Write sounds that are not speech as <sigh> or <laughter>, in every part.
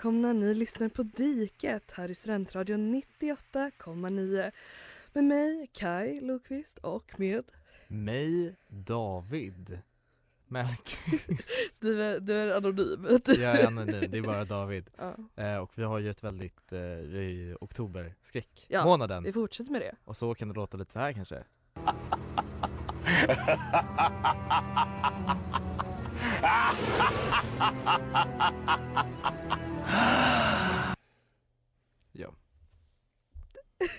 välkomna. Ni lyssnar på Diket här i Studentradion 98,9 med mig, Kai Lokvist och med Mig, David Mellqvist. <laughs> du är, du är anonym. Jag är anonym, det är bara David. Ja, Eh, och vi har ju ett väldigt, eh, vi är ju oktoberskräck Ja, månaden. vi fortsätter med det. Och så kan det låta lite så här kanske. <laughs> ja.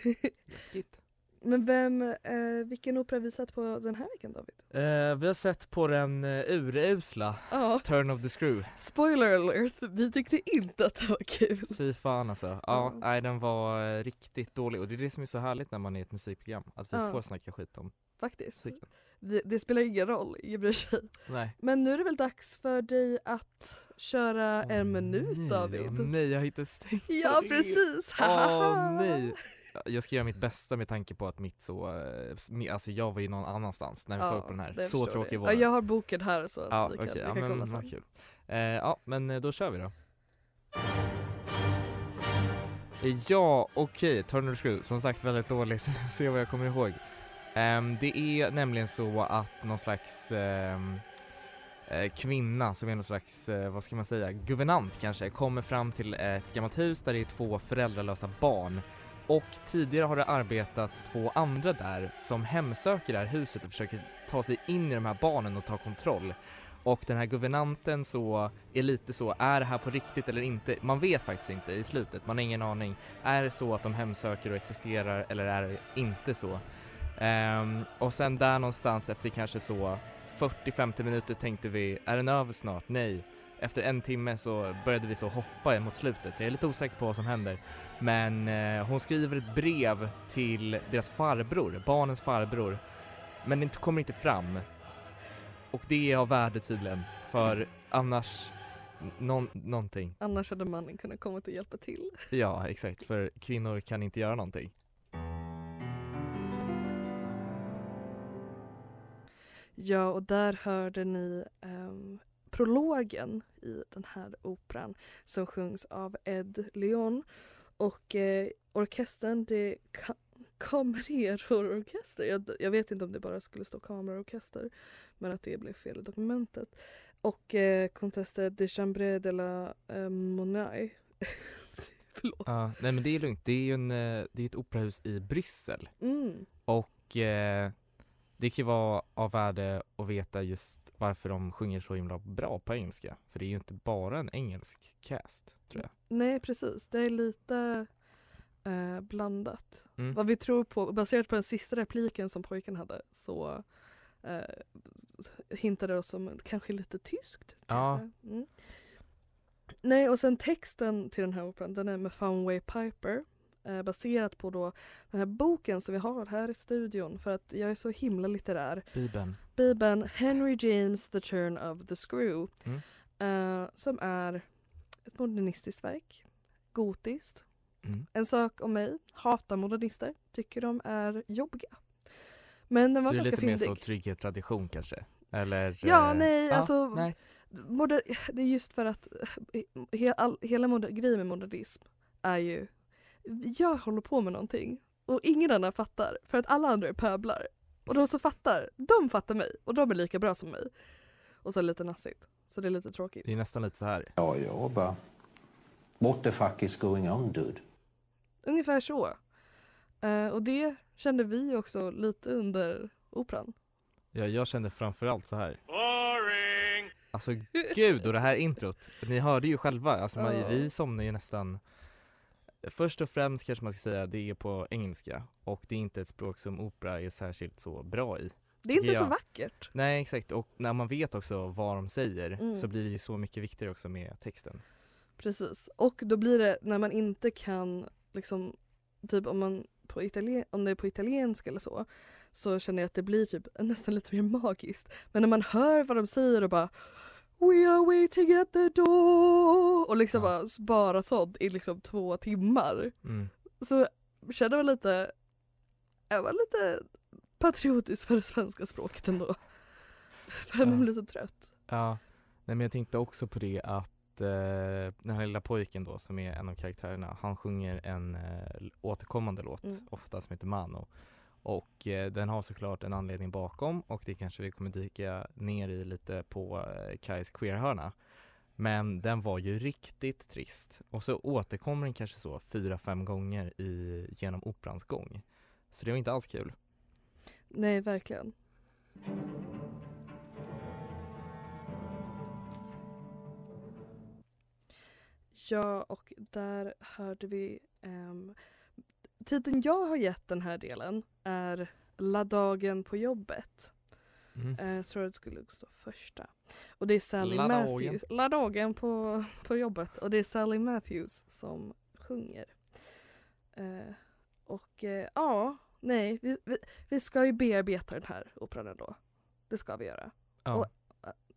<laughs> Läskigt. Men vem, eh, vilken opera har vi sett på den här veckan David? Eh, vi har sett på den uh, urusla Ja, Turn of the Screw. spoiler alert, vi tyckte inte att det var kul. Fy fan alltså. Ja, Ja. nej den var eh, riktigt dålig och det är det som är så härligt när man är i ett musikprogram. Att vi Ja. får snacka skit om Faktiskt. Det, det spelar ingen roll, ingen bryr sig. Nej. Men nu är det väl dags för dig att köra en minut nej, David? åh nej, jag har inte stängt Ja precis! Åh nej. <laughs> Jag ska göra mitt bästa med tanke på att mitt så, eh, alltså jag var ju någon annanstans när vi såg på den här. Så tråkig jag. var Ja, jag har boken här så att Ja vi kan, vi ja, kan men kolla sen. kul. Eh, ja men eh, då kör vi då. Ja okej, Turner Screw, som sagt väldigt dålig, <laughs> se vad jag kommer ihåg. Um, det är nämligen så att någon slags um, kvinna som är någon slags, eh, vad ska man säga, guvernant kanske, kommer fram till ett gammalt hus där det är två föräldralösa barn. Och tidigare har det arbetat två andra där som hemsöker det här huset och försöker ta sig in i de här barnen och ta kontroll. Och den här guvernanten så är lite så, är det här på riktigt eller inte? Man vet faktiskt inte i slutet, man har ingen aning. Är det så att de hemsöker och existerar eller är det inte så? Ehm, och sen där någonstans efter kanske så 40-50 minuter tänkte vi, är den över snart? Nej. Efter en timme så började vi så hoppa mot slutet, så jag är lite osäker på vad som händer. Men eh, hon skriver ett brev till deras farbror, barnens farbror. Men det kommer inte fram. Och det är av värde tydligen, för annars, någon, någonting. Annars hade mannen kunnat komma och hjälpa till. Ja, exakt, för kvinnor kan inte göra någonting. Ja, och där hörde ni ehm, prologen i den här operan som sjungs av Ed Leon. Och eh, orkestern, det ka- kamererorkester. Jag, jag vet inte om det bara skulle stå kameraorkester men att det blev fel i dokumentet. Och eh, Conteste de Chambre de la eh, Monnaie. <laughs> Förlåt. Ja, nej men det är lugnt, det är ju en, eh, det är ett operahus i Bryssel. Mm. Och eh, det kan ju vara av värde att veta just varför de sjunger så himla bra på engelska. För det är ju inte bara en engelsk cast, tror jag. Nej precis, det är lite eh, blandat. Mm. Vad vi tror på, baserat på den sista repliken som pojken hade så eh, hintade det oss om kanske lite tyskt. Ja. kanske. Mm. Nej och sen texten till den här operan den är med Funway Piper eh, baserat på då den här boken som vi har här i studion för att jag är så himla litterär. Bibeln. Bibeln Henry James The Turn of the Screw Mm. eh, som är ett modernistiskt verk, gotiskt. Mm. En sak om mig, hatar modernister, tycker de är jobbiga. Men den var Du är ganska lite mer fyndig. så trygghet, tradition kanske? Eller? Ja, eh, nej, ja, alltså nej. moder, det är just för att eh, he, all, hela moder, grejen med modernism är ju jag håller på med någonting och ingen annan fattar för att alla andra är pöblar. Och de som fattar, de fattar mig och de är lika bra som mig. Och så lite nassigt. Så det är lite tråkigt. Det är nästan lite så här. Ja, jag bara... What the fuck is going on dude? Ungefär så. Eh, och det kände vi också lite under operan. Ja, jag kände framförallt så här. Alltså gud, och det här introt, ni hörde ju själva, alltså man, vi somnar ju nästan Först och främst kanske man ska säga det är på engelska och det är inte ett språk som opera är särskilt så bra i Det är inte Tycker så vackert. Nej exakt, och när man vet också vad de säger Mm. så blir det ju så mycket viktigare också med texten Precis. Och då blir det när man inte kan liksom typ om man på italien, om det är på italienska eller så så känner jag att det blir typ <laughs> nästan lite mer magiskt. Men när man hör vad de säger och bara We are waiting at the door och liksom Ja. bara, bara sånt i liksom två timmar mm. så känner man lite, jag var lite patriotisk för det svenska språket ändå. <laughs> För Ja. man blir så trött. Ja, nej men jag tänkte också på det att eh, den här lilla pojken då som är en av karaktärerna, han sjunger en eh, återkommande låt, Mm. ofta som heter Mano. Och eh, den har såklart en anledning bakom och det kanske vi kommer dyka ner i lite på eh, Kais queerhörna. Men den var ju riktigt trist och så återkommer den kanske så fyra, fem gånger i, genom operans gång. Så det var inte alls kul. Nej, verkligen. Ja, och där hörde vi um, Titeln jag har gett den här delen är La dagen på jobbet. Mm. Eh, jag tror det skulle stå första. Och det är Sally La. Matthews. La dagen på, på jobbet. Och det är Sally Matthews som sjunger. Eh, och eh, ja, nej, vi, vi, vi ska ju bearbeta den här operan ändå. Det ska vi göra. Ja. och-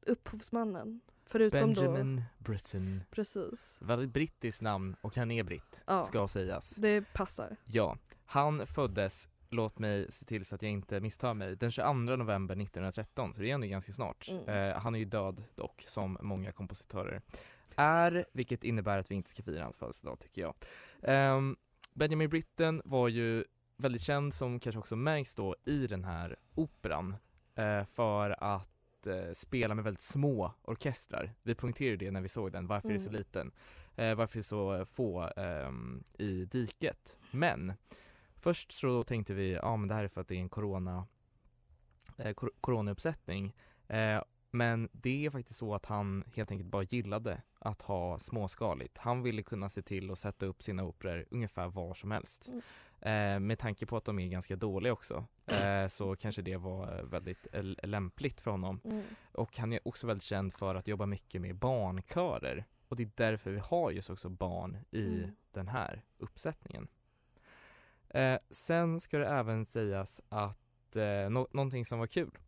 Upphovsmannen. Förutom då, Benjamin Britten. precis. Väldigt brittiskt namn och han är britt, Ja. ska sägas. Det passar. Ja, han föddes, låt mig se till så att jag inte misstar mig, den 22 november 1913, så det är ändå ganska snart. Mm. Eh, han är ju död dock, som många kompositörer är, vilket innebär att vi inte ska fira hans födelsedag tycker jag. Ehm, Benjamin Britten var ju väldigt känd, som kanske också märks då i den här operan, eh, för att eh, spela med väldigt små orkestrar. Vi poängterade det när vi såg den, varför är det så Mm. liten? Eh, varför är det så få ehm, i diket? Men först så tänkte vi, ja men det här är för att det är en corona eh, kor- coronauppsättning. Eh, men det är faktiskt så att han helt enkelt bara gillade att ha småskaligt. Han ville kunna se till att sätta upp sina operor ungefär var som helst. Eh, med tanke på att de är ganska dåliga också eh, så kanske det var eh, väldigt eh, lämpligt för honom. Mm. Och han är också väldigt känd för att jobba mycket med barnkörer. Och det är därför vi har just också barn i Mm. den här uppsättningen. Eh, sen ska det även sägas att eh, nå- någonting som var kul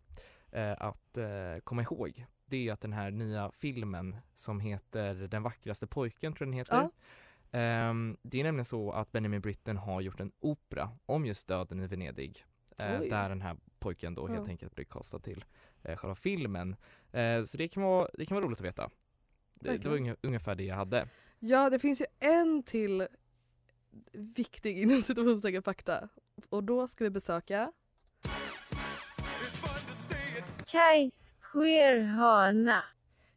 eh, att komma ihåg det är att den här nya filmen som heter Den vackraste pojken tror jag den heter. Ja. Ehm, det är nämligen så att Benjamin Britten har gjort en opera om just döden i Venedig. Eh, där den här pojken då helt Ja. enkelt blir kastad till eh, själva filmen. Eh, så det kan, vara, det kan vara roligt att veta. Det, det var unge, ungefär det jag hade. Ja, det finns ju en till viktig inom situationstecken fakta. Och då ska vi besöka Kajs queerhörna.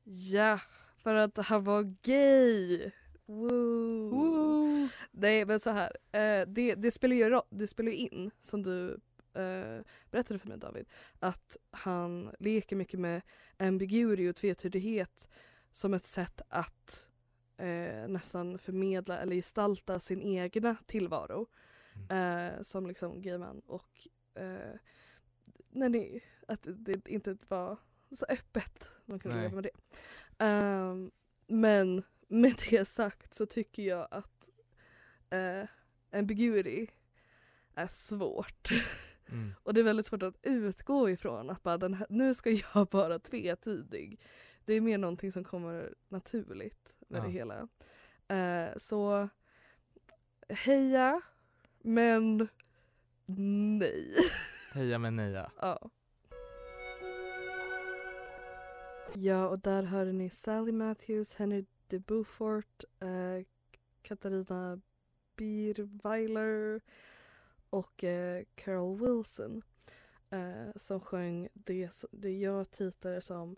Ja, för att han var gay. Woo. Nej men så här, eh, det, det, spelar ju, det spelar ju in som du eh, berättade för mig David. Att han leker mycket med ambiguity och tvetydighet som ett sätt att eh, nästan förmedla eller gestalta sin egna tillvaro. Eh, som liksom gay man och eh, nej, nej, att det inte var så öppet man kunde leva med det. Ehm, men med det sagt så tycker jag att uh, ambiguity är svårt. Mm. Och det är väldigt svårt att utgå ifrån att bara den här, nu ska jag vara tvetydig. Det är mer någonting som kommer naturligt med Ja. det hela. Eh, så heja, men nej. <laughs> Heja men neja. Ja. Ja, och där hörde ni Sally Matthews, Henry de Beaufort, eh, Katarina Bierweiler och eh, Carol Wilson eh, som sjöng det, det jag titlade som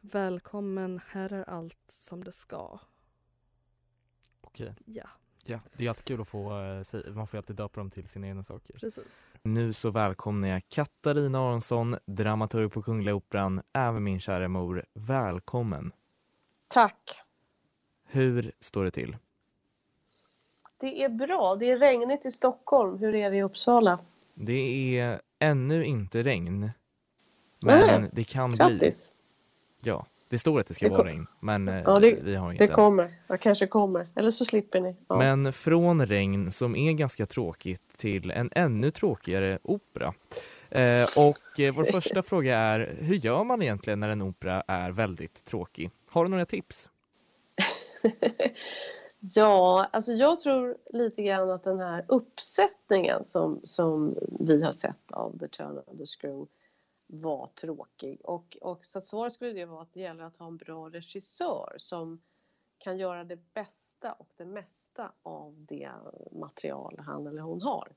Välkommen, här är allt som det ska. Okej. Ja, Ja, det är jättekul att få, eh, säga, man får alltid döpa dem till sina egna saker. precis. Nu så välkomnar jag Katarina Aronsson, dramaturg på Kungliga Operan, även min kära mor. Välkommen! Tack. Hur står det till? Det är bra. Det är regnigt i Stockholm. Hur är det i Uppsala? Det är ännu inte regn. Men Nej, det kan bli. Grattis. Ja, det står att det ska Det vara regn, men eh, Ja, det- vi har inte. Det kommer. Jag kanske kommer. Eller så slipper ni. Ja. Men från regn som är ganska tråkigt till en ännu tråkigare opera. Eh, och eh, vår <laughs> första fråga är, hur gör man egentligen när en opera är väldigt tråkig? Har du några tips? <laughs> Ja, alltså jag tror lite grann att den här uppsättningen som, som vi har sett av The Turn of the Screw var tråkig. Och, och så att svaret skulle det vara att det gäller att ha en bra regissör som kan göra det bästa och det mesta av det material han eller hon har.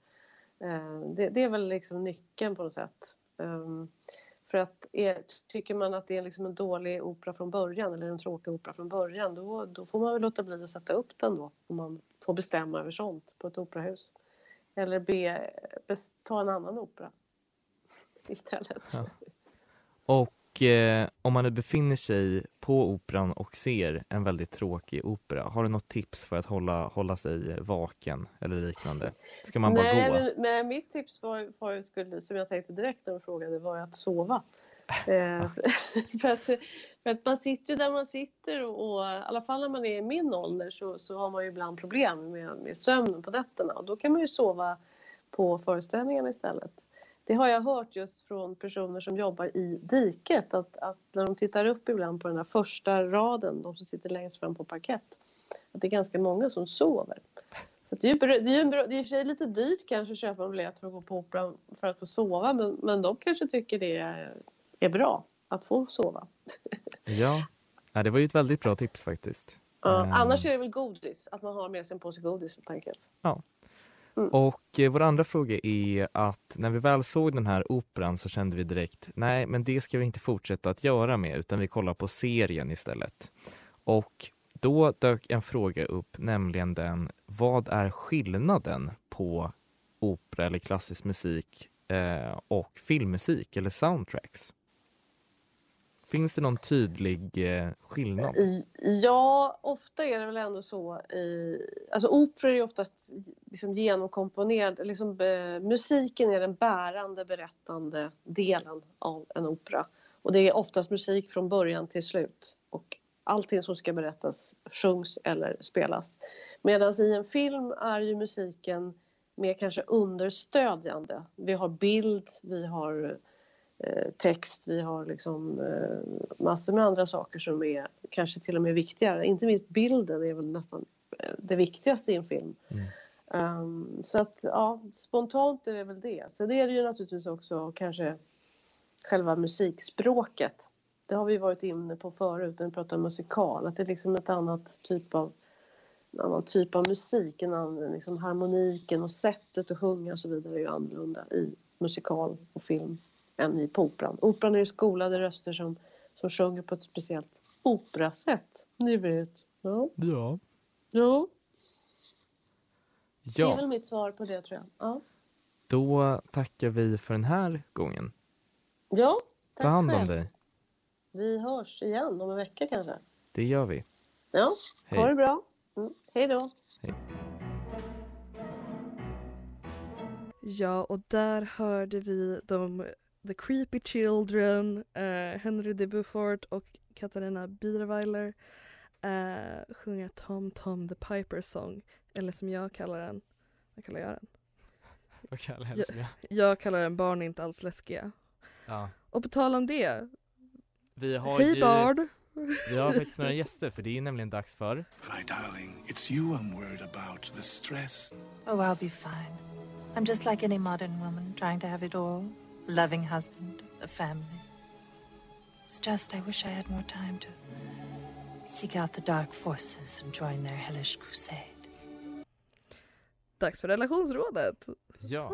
Eh, det, det är väl liksom nyckeln på något sätt. Ehm, för att är, tycker man att det är liksom en dålig opera från början eller en tråkig opera från början då, då får man väl låta bli att sätta upp den då om man får bestämma över sånt på ett operahus. Eller be, be ta en annan opera <laughs> istället. Ja. Och eh, om man nu befinner sig på operan och ser en väldigt tråkig opera, har du något tips för att hålla, hålla sig vaken eller liknande? Ska man bara nej, gå? Men, men mitt tips var, var, skulle, som jag tänkte direkt när du frågade var att sova. <laughs> Eh, <laughs> för, att, för att man sitter ju där man sitter och, och i alla fall när man är i min ålder så, så har man ju ibland problem med, med sömnen på nätterna och då kan man ju sova på föreställningarna istället. Det har jag hört just från personer som jobbar i diket att, att när de tittar upp ibland på den här första raden, de som sitter längst fram på parkett, att det är ganska många som sover. Så det, är ju, det, är ju det är i och för sig lite dyrt kanske att köpa en biljett för att gå på operan för att få sova men, men de kanske tycker det är, är bra att få sova. <laughs> Ja. ja, det var ju ett väldigt bra tips faktiskt. Ja, Ehm, Annars är det väl godis, att man har med sig en påse godis helt enkelt. Mm. Och eh, vår andra fråga är att när vi väl såg den här operan så kände vi direkt, nej men det ska vi inte fortsätta att göra med utan vi kollar på serien istället. Och då dök en fråga upp, nämligen den, vad är skillnaden på opera eller klassisk musik eh, och filmmusik eller soundtracks? Finns det någon tydlig eh, skillnad? Ja, ofta är det väl ändå så i... Alltså operor är ju oftast liksom genomkomponerade. Liksom, eh, musiken är den bärande, berättande delen av en opera. Och det är oftast musik från början till slut. Och allting som ska berättas sjungs eller spelas. Medan i en film är ju musiken mer kanske understödjande. Vi har bild, vi har eh, text, vi har liksom eh, massor med andra saker som är kanske till och med viktigare. Inte minst bilden är väl nästan eh, det viktigaste i en film. Mm. Ehm, så att ja, spontant är det väl det. Sen är det ju naturligtvis också kanske själva musikspråket. Det har vi varit inne på förut när vi pratade om musikal. Att det är liksom ett annat typ av en annan typ av musik. En annan, liksom harmoniken och sättet att sjunga och så vidare är ju annorlunda i musikal och film än i på operan. Operan är ju skolade röster som, som sjunger på ett speciellt operasätt. Ni vet. Ja. Ja. ja. Det är väl mitt svar på det tror jag. Ja. då tackar vi för den här gången. Ja, tack Ta hand om själv. dig. Vi hörs igen om en vecka kanske. Det gör vi. Ja, Hej. ha det bra. Mm. Hej då. Ja, och där hörde vi de The Creepy Children, eh, Henry de Beaufort och Katarina Biederweiler eh, sjunga Tom Tom the Piper Song. Eller som jag kallar den. Vad kallar jag den? <laughs> Vad kallar jag jag? Jag kallar den Barn är inte alls läskiga. Ja. Och på tal om det. Vi har Hej ju... Bard! Vi har faktiskt några gäster för det är nämligen dags för My darling, it's you I'm worried about. The stress. Oh, I'll be fine. I'm just like any modern woman trying to have it all loving husband, a family. It's just I wish I had more time to seek out the dark forces and join their hellish crusade. Dags för relationsrådet. Ja,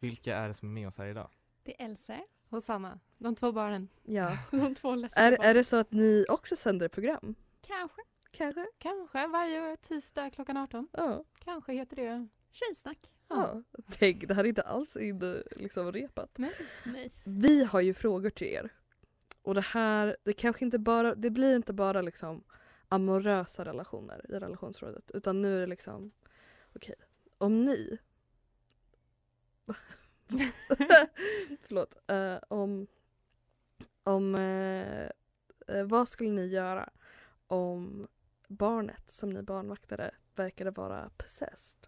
Vilka är det som är med oss här idag? Det är Else och Sanna, de två barnen. Ja. <laughs> De två Är, barnen. är det så att ni också sänder program? Kanske. Kanske. Kanske varje tisdag klockan 18. Ja. Kanske heter det Tjejsnack. Ja. Tänk, det här är inte alls in, liksom repat. Nej. Nice. Vi har ju frågor till er. Och det här, det kanske inte bara, det blir inte bara liksom amorösa relationer i relationsrådet. Utan nu är det liksom, okej, om ni <laughs> Förlåt. eh, om om eh, eh, vad skulle ni göra om barnet som ni barnvaktade verkade vara possessed?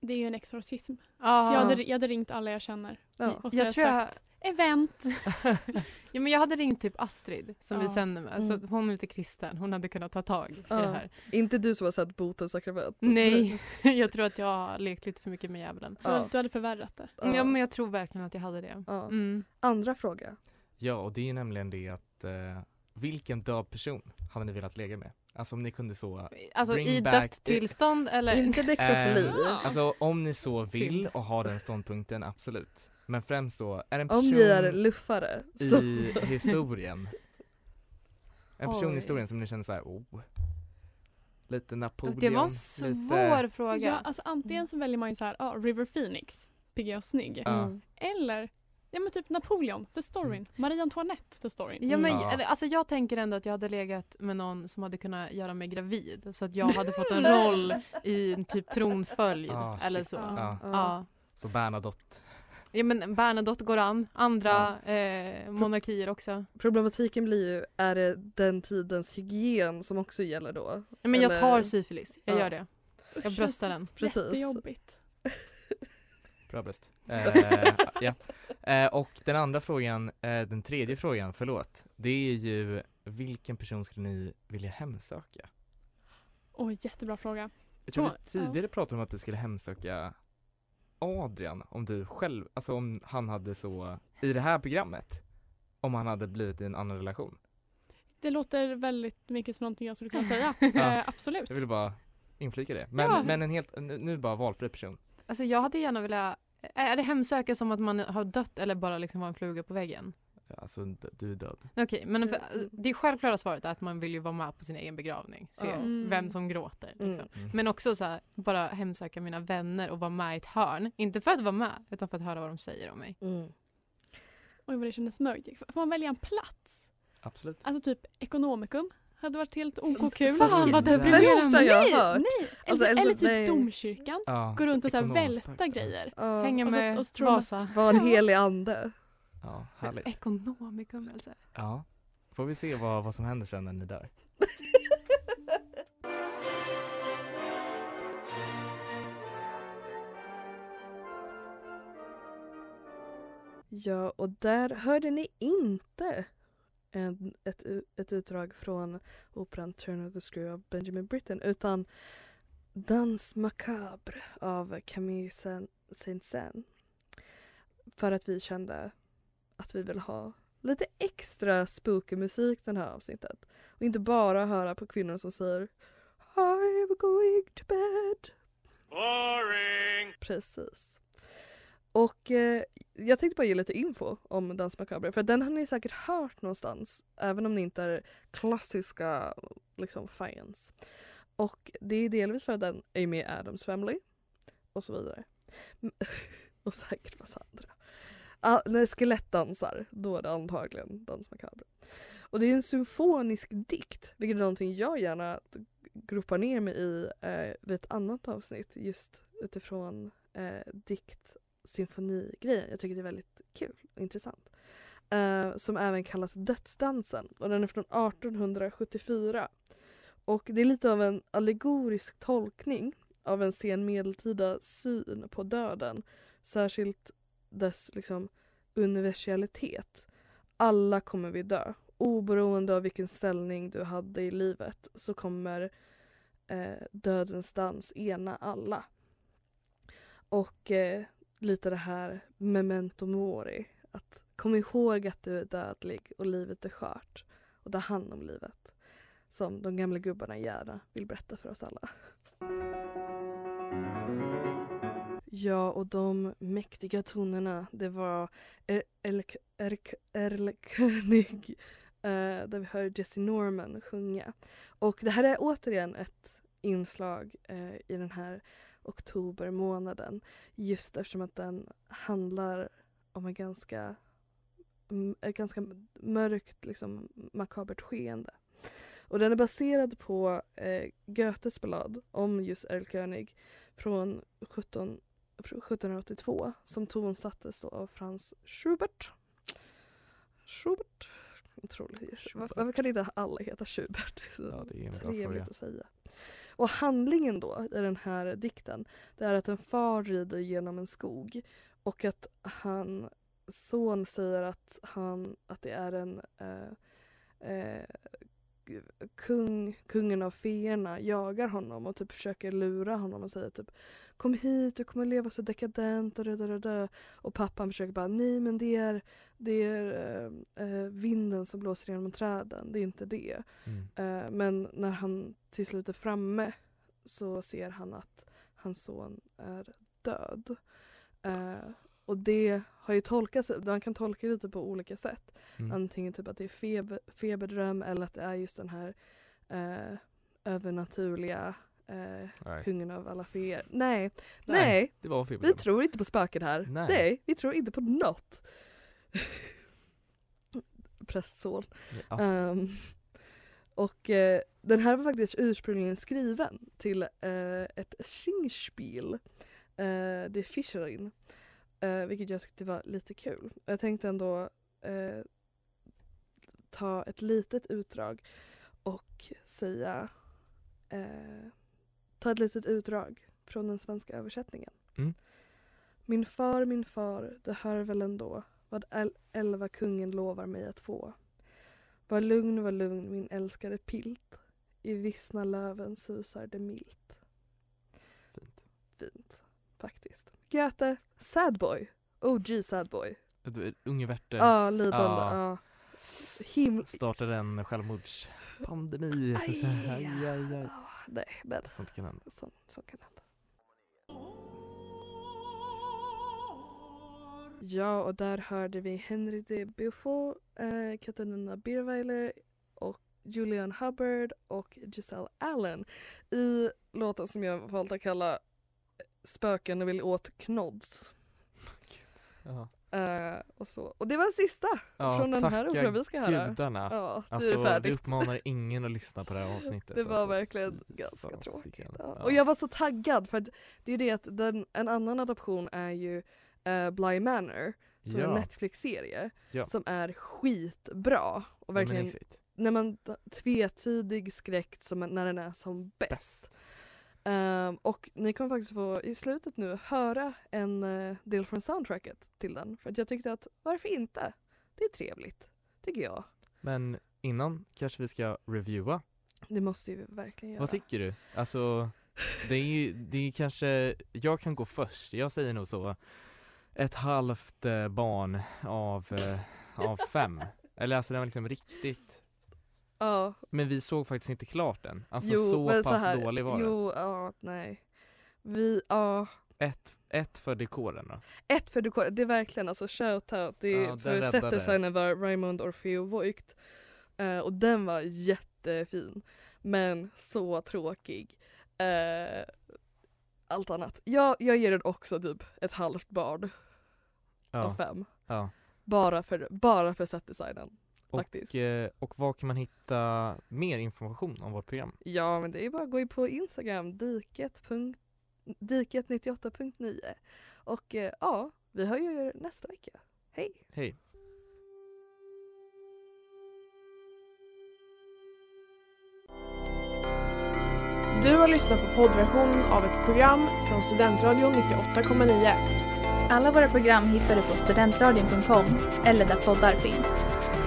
Det är ju en exorcism. Ja. Jag, hade, jag hade ringt alla jag känner. Ja. Och så Jag tror jag- sagt event. <laughs> <laughs> Ja, men jag hade ringt typ Astrid som vi Ja. sänder med. Mm. Så hon är lite kristen. Hon hade kunnat ta tag i Ja. det här. Inte du som har sett Botens sakrament? Nej, <laughs> jag tror att jag har lekt lite för mycket med djävulen. Du, hade- du hade förvärrat det. Ja. men jag tror verkligen att jag hade det. Ja. Mm. Andra fråga. Ja, och det är ju nämligen det att eh, vilken död person hade ni velat lägga med? Alltså om ni kunde så Alltså i dött tillstånd eller? Inte nekrofili. Eh, alltså om ni så vill och har den ståndpunkten, absolut. Men främst så, är en Om person ni är luffare. Så. i historien En person Oj. i historien som ni känner såhär, oh Lite Napoleon, Det var en lite... svår fråga. Ja, alltså antingen så väljer man ju så här, ja, River Phoenix, pigg och snygg. Mm. Eller ja, men typ Napoleon för storyn. Mm. Marie Antoinette för storyn. Ja, men, Ja. eller, alltså, jag tänker ändå att jag hade legat med någon som hade kunnat göra mig gravid. Så att jag hade fått en roll i en typ tronföljd Ah, eller shit. så. Ja. Ja. Så Bernadotte Ja men Bernadotte går an, andra eh, monarkier också. Problematiken blir ju, är det den tidens hygien som också gäller då? Ja, men jag Eller- tar syfilis, jag Ja. gör det. Jag bröstar den. Precis. Jättejobbigt. Bra bröst. <laughs> Eh, ja. Eh, och den andra frågan, eh, den tredje frågan, förlåt. Det är ju vilken person skulle ni vilja hemsöka? Oj, jättebra fråga. Jag tror vi tidigare pratade om att du skulle hemsöka Adrian om du själv, alltså om han hade så, i det här programmet, om han hade blivit i en annan relation. Det låter väldigt mycket som någonting jag skulle kunna säga. <laughs> Ja. eh, absolut. Jag ville bara inflika det. Men, Ja. men en helt, nu nu bara valfri person. Alltså jag hade gärna velat, är det hemsöka som att man har dött eller bara liksom vara en fluga på väggen? Alltså du är död. Okej, men för, Mm. det självklara svaret är att man vill ju vara med på sin egen begravning. Se. Mm. vem som gråter. Liksom. Mm. Men också så här, bara hemsöka mina vänner och vara med i ett hörn. Inte för att vara med, utan för att höra vad de säger om mig. Mm. Oj vad det kändes mörkt. Får man välja en plats? Absolut. Alltså typ ekonomikum. Hade varit helt OK kul. Fan, vad Det deprimerande. värsta jag Nej, har hört. nej. Eller, Alltså, eller eller så- typ nej. domkyrkan. Ja, Gå runt och så här välta grejer. Ja. Hänga Och så- med och så tror man- Vasa. Var en helig ande. Ja, härligt. Ekonomikum alltså. Ja. Får vi se vad, vad som händer sen när ni dör. <laughs> Ja, och där hörde ni inte en, ett, ett utdrag från operan Turn of the Screw av Benjamin Britten utan Dans Macabre av Camille Saint- Saint-Saëns. För att vi kände att vi vill ha lite extra spooky musik den här avsnittet. Och inte bara höra på kvinnor som säger I'm going to bed. Boring! Precis. Och eh, jag tänkte bara ge lite info om Dans Macabre för den har ni säkert hört någonstans även om ni inte är klassiska liksom, fans. Och det är delvis för att den är med i Addams Family och så vidare. <laughs> Och säkert massa andra. Ah, när skelett dansar, då är det antagligen Dans Macabre. Och det är en symfonisk dikt, vilket är någonting jag gärna gropar ner mig i eh, vid ett annat avsnitt just utifrån eh, dikt symfonigrejen. Jag tycker det är väldigt kul och intressant. Uh, som även kallas Dödsdansen och den är från 1874. Och det är lite av en allegorisk tolkning av en sen medeltida syn på döden. Särskilt dess liksom universalitet. Alla kommer vi dö. Oberoende av vilken ställning du hade i livet så kommer eh, dödens dans ena alla. Och eh, lite det här memento mori. Att kom ihåg att du är dödlig och livet är skört. Och ta hand om livet. Som de gamla gubbarna gärna vill berätta för oss alla. Ja, och de mäktiga tonerna, det var Er- Erl <laughs> König eh, där vi hör Jesse Norman sjunga. Och det här är återigen ett inslag eh, i den här oktobermånaden just eftersom att den handlar om en ganska, ett ganska mörkt, liksom, makabert skeende. Och den är baserad på eh, Goethes ballad om just Erlkönig från 17, från 1782 som tonsattes då av Franz Schubert. Schubert. Otroligt. Varför, varför kan inte alla heta Schubert? Det är så Ja, det är en bra trevligt fråga. att säga. Och handlingen då i den här dikten det är att en far rider genom en skog och att han son säger att, han, att det är en eh, eh, kung, kungen av feerna jagar honom och typ försöker lura honom och säger typ Kom hit, du kommer leva så dekadent och dö. Och pappan försöker bara nej men det är, det är eh, vinden som blåser genom träden, det är inte det. Mm. Eh, men när han till slut är framme så ser han att hans son är död. Eh, och det har ju tolkats, man kan tolka det lite på olika sätt. Mm. Antingen typ att det är feber, feberdröm eller att det är just den här eh, övernaturliga eh, kungen av alla feer. Nej, nej, Nej, det var vi tror inte på spöken här. Nej. Nej, vi tror inte på något. <laughs> Prästson. Ja. Ehm, och eh, den här var faktiskt ursprungligen skriven till eh, ett Singspiel. Eh, det är Fischerin. Eh, vilket jag tyckte var lite kul. Jag tänkte ändå eh, ta ett litet utdrag och säga eh, ta ett litet utdrag från den svenska översättningen. Mm. Min far, min far, det hör väl ändå vad el- elva kungen lovar mig att få. Var lugn, var lugn min älskade pilt. I vissna löven susar det milt. Fint. Fint, faktiskt. Goethe, Sadboy. OG Sadboy. Du, Unge Werther. Ja, lidande. Ja. Ja. Him- Startade en självmordspandemi. Så, Aj, aj, aj, aj. Nej, men Sånt kan hända. så, så kan hända. Ja, och där hörde vi Henry de Beaufort, eh, Katarina Birweiler och Julian Hubbard och Giselle Allen i låten som jag valt att kalla Spöken vill åt knods. Ja. Eh, och, så. och det var sista Ja, från den här operan vi ska höra. gudarna. Ja, det Alltså, är vi uppmanar ingen att lyssna på det här avsnittet. Det var alltså. verkligen ganska fasiken. tråkigt. Ja. Och jag var så taggad för att det är ju det att den, en annan adoption är ju uh, Bly Manor som är en. Netflix-serie som är skitbra. Och verkligen när man tvetydig skräck som när den är som bäst. Ehm, och ni kommer faktiskt få i slutet nu höra en eh, del från soundtracket till den. För att jag tyckte att varför inte? Det är trevligt, tycker jag. Men innan kanske vi ska reviewa. Det måste ju verkligen göra. Vad tycker du? Alltså, det är ju, det är kanske, jag kan gå först. Jag säger nog så, ett halvt eh, barn av, eh, av fem. <laughs> Eller alltså den var liksom riktigt Ja, Men vi såg faktiskt inte klart den. Alltså jo, så pass här, dålig var den. Jo, ja, nej. Vi, ja. Ett, ett för dekoren då. Ett för dekor, det är verkligen alltså shoutout. Ja, för setdesignen var Raymond Orfeo Voigt. Eh, och den var jättefin. Men så tråkig. Eh, allt annat. Jag, jag ger den också typ ett halvt barn Ja. av fem. Ja. Bara för, bara för setdesignen. Faktiskt. Och, eh, och var kan man hitta mer information om vårt program? Ja men det är bara att gå in på Instagram, diket. punkt- diket98.9 och eh, ja, vi hör ju er nästa vecka. Hej! Hej! Du har lyssnat på poddversionen av ett program från Studentradion 98,9. Alla våra program hittar du på studentradion.com eller där poddar finns.